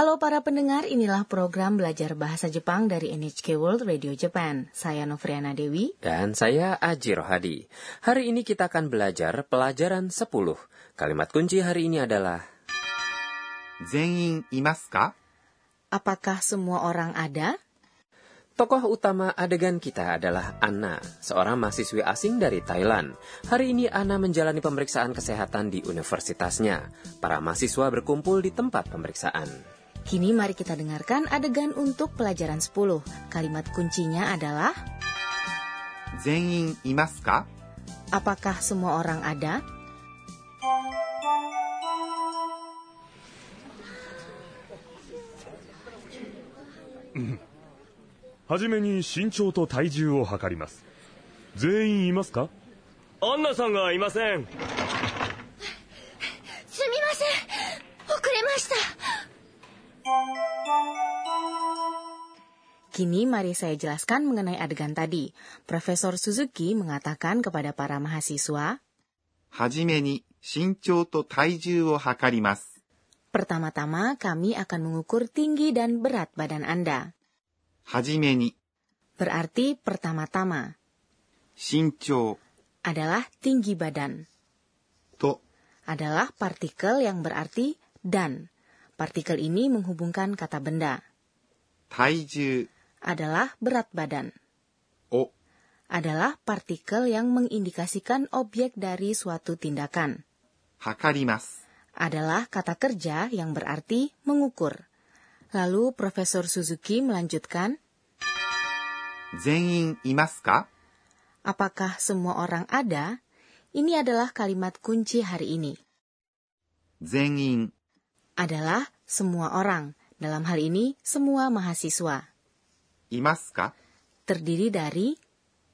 Halo para pendengar, inilah program belajar bahasa Jepang dari NHK World Radio Japan. Saya Novriana Dewi. Dan saya Aji Rohadi. Hari ini kita akan belajar pelajaran 10. Kalimat kunci hari ini adalah... Zenin imasuka? Apakah semua orang ada? Tokoh utama adegan kita adalah Anna, seorang mahasiswi asing dari Thailand. Hari ini Anna menjalani pemeriksaan kesehatan di universitasnya. Para mahasiswa berkumpul di tempat pemeriksaan. Kini mari kita dengarkan adegan untuk pelajaran 10. Kalimat kuncinya adalah 全員いますか Apakah semua orang ada? はじめに身長と体重を測ります全員いますかアンナさんがいません Kini mari saya jelaskan mengenai adegan tadi. Profesor Suzuki mengatakan kepada para mahasiswa, はじめに身長と体重を測ります。 pertama-tama kami akan mengukur tinggi dan berat badan Anda. はじめに Berarti pertama-tama 身長 adalah tinggi badan. と adalah partikel yang berarti dan. Partikel ini menghubungkan kata benda. 体重 adalah berat badan. O adalah partikel yang mengindikasikan objek dari suatu tindakan. Hakarimasu adalah kata kerja yang berarti mengukur. Lalu Profesor Suzuki melanjutkan, Zenin imasu ka? Apakah semua orang ada? Ini adalah kalimat kunci hari ini. Zenin adalah semua orang. Dalam hal ini, semua mahasiswa. Imaska? Terdiri dari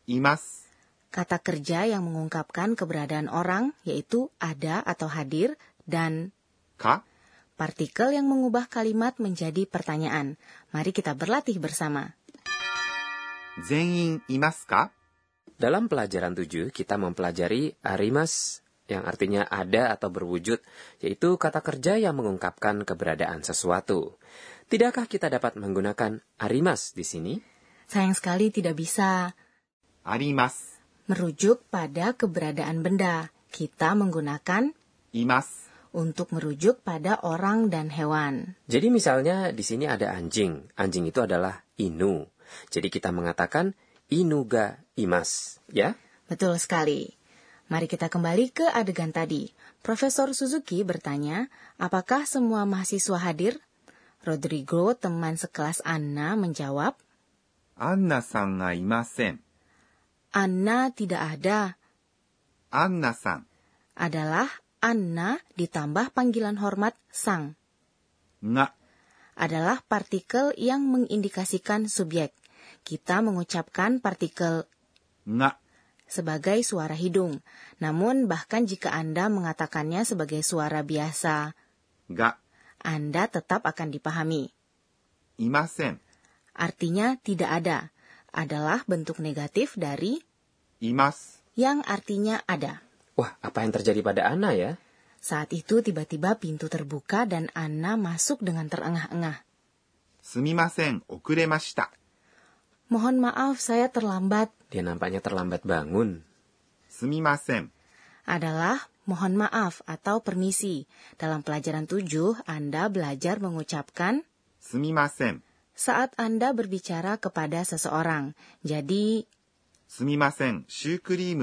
imas kata kerja yang mengungkapkan keberadaan orang, yaitu ada atau hadir, dan ka, partikel yang mengubah kalimat menjadi pertanyaan. Mari kita berlatih bersama. Zenin imaska? Dalam pelajaran 7, kita mempelajari arimas yang artinya ada atau berwujud, yaitu kata kerja yang mengungkapkan keberadaan sesuatu. Tidakkah kita dapat menggunakan arimas di sini? Sayang sekali tidak bisa. Arimas. Merujuk pada keberadaan benda. Kita menggunakan imas untuk merujuk pada orang dan hewan. Jadi misalnya di sini ada anjing. Anjing itu adalah inu. Jadi kita mengatakan inuga imas, ya? Betul sekali. Mari kita kembali ke adegan tadi. Profesor Suzuki bertanya, apakah semua mahasiswa hadir? Rodrigo, teman sekelas Anna, menjawab, Anna-san ga imasen. Anna tidak ada. Anna-san adalah Anna ditambah panggilan hormat sang. Nga adalah partikel yang mengindikasikan subjek. Kita mengucapkan partikel nga sebagai suara hidung. Namun bahkan jika Anda mengatakannya sebagai suara biasa, ngak. Anda tetap akan dipahami. Imasen. Artinya tidak ada, adalah bentuk negatif dari imas yang artinya ada. Wah, apa yang terjadi pada Ana ya? Saat itu tiba-tiba pintu terbuka dan Ana masuk dengan terengah-engah. Sumimasen, okuremashita. Mohon maaf, saya terlambat. Dia nampaknya terlambat bangun. Sumimasen. Adalah mohon maaf atau permisi. Dalam pelajaran tujuh Anda belajar mengucapkan sumimasen saat Anda berbicara kepada seseorang. Jadi, sumimasen,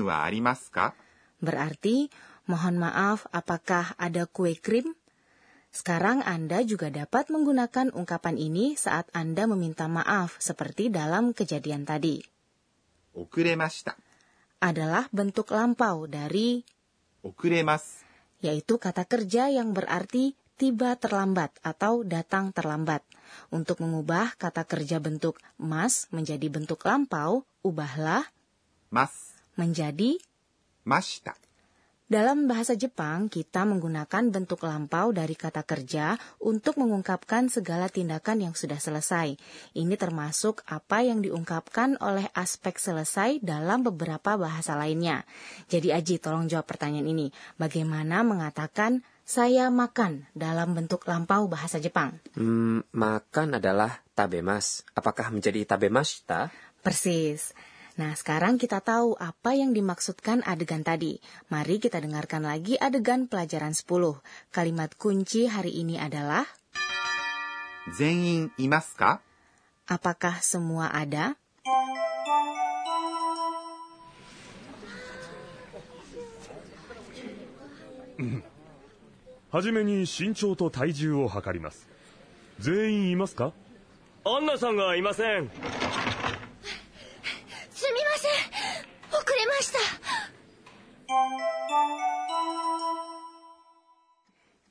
wa arimasu ka? Berarti, mohon maaf, apakah ada kue krim? Sekarang Anda juga dapat menggunakan ungkapan ini saat Anda meminta maaf seperti dalam kejadian tadi. Okuremashita adalah bentuk lampau dari 遅れます。 yaitu kata kerja yang berarti tiba terlambat atau datang terlambat. Untuk mengubah kata kerja bentuk mas menjadi bentuk lampau, ubahlah ます。 menjadi ました。 Dalam bahasa Jepang, kita menggunakan bentuk lampau dari kata kerja untuk mengungkapkan segala tindakan yang sudah selesai. Ini termasuk apa yang diungkapkan oleh aspek selesai dalam beberapa bahasa lainnya. Jadi Aji, tolong jawab pertanyaan ini. Bagaimana mengatakan saya makan dalam bentuk lampau bahasa Jepang. Hmm, makan adalah tabemas. Apakah menjadi tabemashita? Persis. Nah, sekarang kita tahu apa yang dimaksudkan adegan tadi. Mari kita dengarkan lagi adegan pelajaran 10. Kalimat kunci hari ini adalah Apakah semua ada? Hajime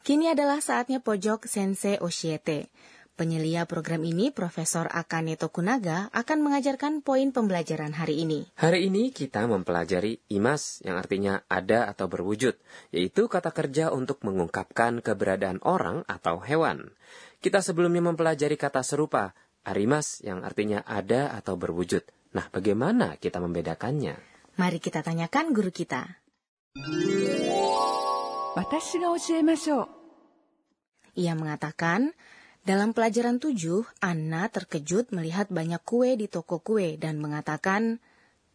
Kini adalah saatnya pojok Sensei Oshiete. Penyelia program ini, Profesor Akane Tokunaga, akan mengajarkan poin pembelajaran hari ini. Hari ini kita mempelajari imas yang artinya ada atau berwujud, yaitu kata kerja untuk mengungkapkan keberadaan orang atau hewan. Kita sebelumnya mempelajari kata serupa, arimas yang artinya ada atau berwujud. Nah, bagaimana kita membedakannya? Mari kita tanyakan guru kita. 私が教えましょう Ia mengatakan, dalam pelajaran 7, Anna terkejut melihat banyak kue di toko kue dan mengatakan,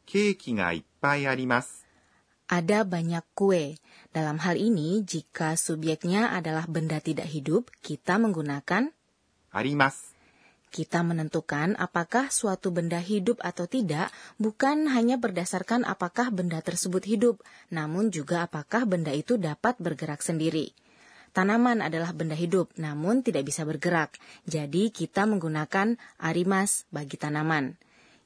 ケーキがいっぱいあります。 ada banyak kue. Dalam hal ini, jika subjeknya adalah benda tidak hidup, kita menggunakan あります。 kita menentukan apakah suatu benda hidup atau tidak bukan hanya berdasarkan apakah benda tersebut hidup, namun juga apakah benda itu dapat bergerak sendiri. Tanaman adalah benda hidup, namun tidak bisa bergerak. Jadi kita menggunakan arimas bagi tanaman.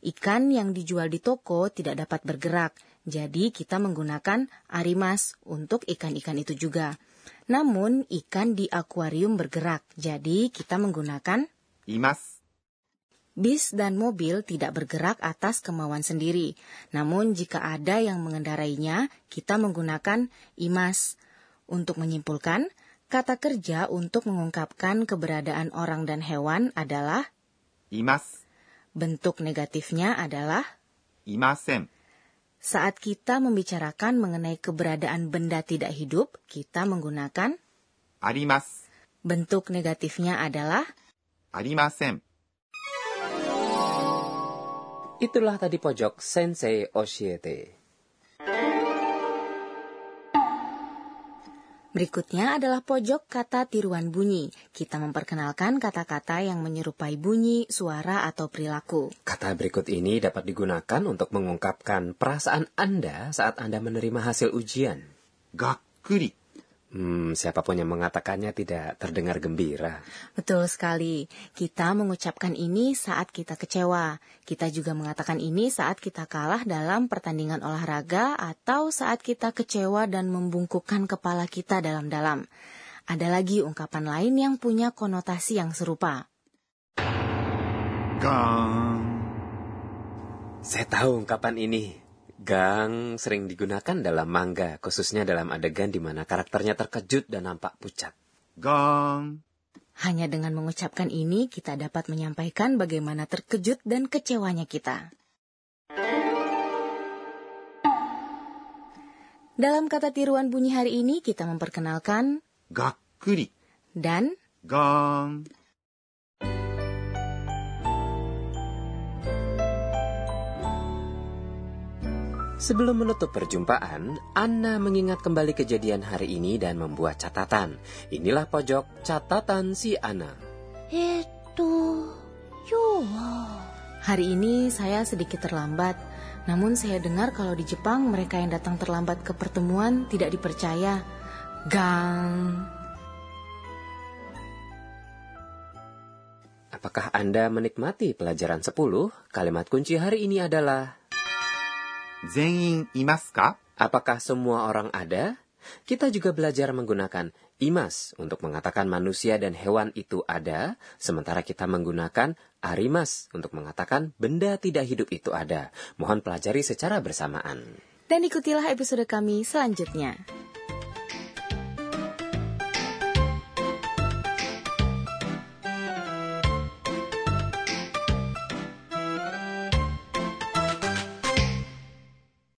Ikan yang dijual di toko tidak dapat bergerak, jadi kita menggunakan arimas untuk ikan-ikan itu juga. Namun ikan di akuarium bergerak, jadi kita menggunakan imas. Bis dan mobil tidak bergerak atas kemauan sendiri. Namun jika ada yang mengendarainya, kita menggunakan imas. Untuk menyimpulkan, kata kerja untuk mengungkapkan keberadaan orang dan hewan adalah imas. Bentuk negatifnya adalah imasen. Saat kita membicarakan mengenai keberadaan benda tidak hidup, kita menggunakan arimas. Bentuk negatifnya adalah ありません。 Itulah tadi pojok Sensei Oshiete. Berikutnya adalah pojok kata tiruan bunyi. Kita memperkenalkan kata-kata yang menyerupai bunyi, suara, atau perilaku. Kata berikut ini dapat digunakan untuk mengungkapkan perasaan Anda saat Anda menerima hasil ujian. がっくり。 Hmm, siapa pun yang mengatakannya tidak terdengar gembira. Betul sekali. Kita mengucapkan ini saat kita kecewa. Kita juga mengatakan ini saat kita kalah dalam pertandingan olahraga atau saat kita kecewa dan membungkukkan kepala kita dalam-dalam. Ada lagi ungkapan lain yang punya konotasi yang serupa. ガーン。Saya tahu ungkapan ini. Gang sering digunakan dalam mangga khususnya dalam adegan di mana karakternya terkejut dan nampak pucat. Gang. Hanya dengan mengucapkan ini, kita dapat menyampaikan bagaimana terkejut dan kecewanya kita. Dalam kata tiruan bunyi hari ini, kita memperkenalkan gakuri dan gang. Sebelum menutup perjumpaan, Anna mengingat kembali kejadian hari ini dan membuat catatan. Inilah pojok catatan si Anna. Itu, ya yo. Hari ini saya sedikit terlambat, namun saya dengar kalau di Jepang mereka yang datang terlambat ke pertemuan tidak dipercaya. Gang. Apakah Anda menikmati pelajaran 10? Kalimat kunci hari ini adalah 全員いますか Apakah semua orang ada? Kita juga belajar menggunakan imas untuk mengatakan manusia dan hewan itu ada, sementara kita menggunakan arimas untuk mengatakan benda tidak hidup itu ada. Mohon pelajari secara bersamaan. Dan ikutilah episode kami selanjutnya.